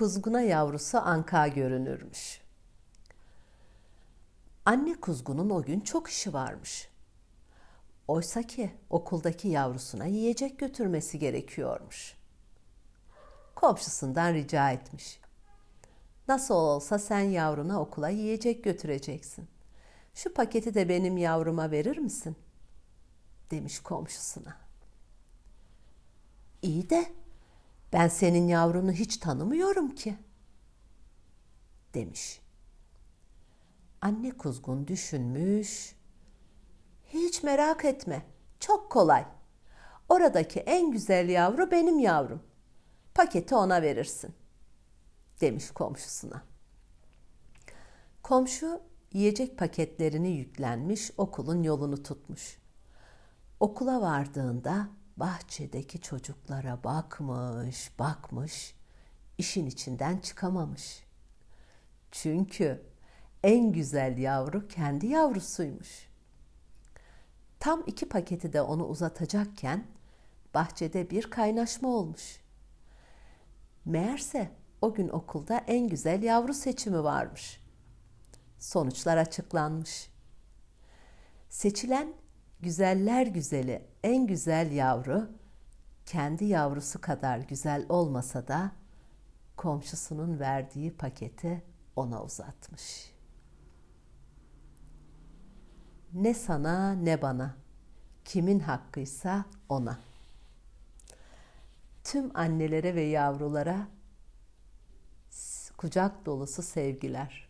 kuzguna yavrusu anka görünürmüş. Anne kuzgunun o gün çok işi varmış. Oysa ki okuldaki yavrusuna yiyecek götürmesi gerekiyormuş. Komşusundan rica etmiş. Nasıl olsa sen yavruna okula yiyecek götüreceksin. Şu paketi de benim yavruma verir misin? Demiş komşusuna. İyi de ben senin yavrunu hiç tanımıyorum ki. Demiş. Anne kuzgun düşünmüş. Hiç merak etme. Çok kolay. Oradaki en güzel yavru benim yavrum. Paketi ona verirsin. Demiş komşusuna. Komşu yiyecek paketlerini yüklenmiş, okulun yolunu tutmuş. Okula vardığında bahçedeki çocuklara bakmış, bakmış, işin içinden çıkamamış. Çünkü en güzel yavru kendi yavrusuymuş. Tam iki paketi de onu uzatacakken bahçede bir kaynaşma olmuş. Meğerse o gün okulda en güzel yavru seçimi varmış. Sonuçlar açıklanmış. Seçilen güzeller güzeli en güzel yavru kendi yavrusu kadar güzel olmasa da komşusunun verdiği paketi ona uzatmış. Ne sana ne bana. Kimin hakkıysa ona. Tüm annelere ve yavrulara kucak dolusu sevgiler.